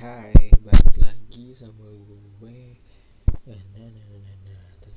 hai balik lagi sama gue eh, nah, nah, nah,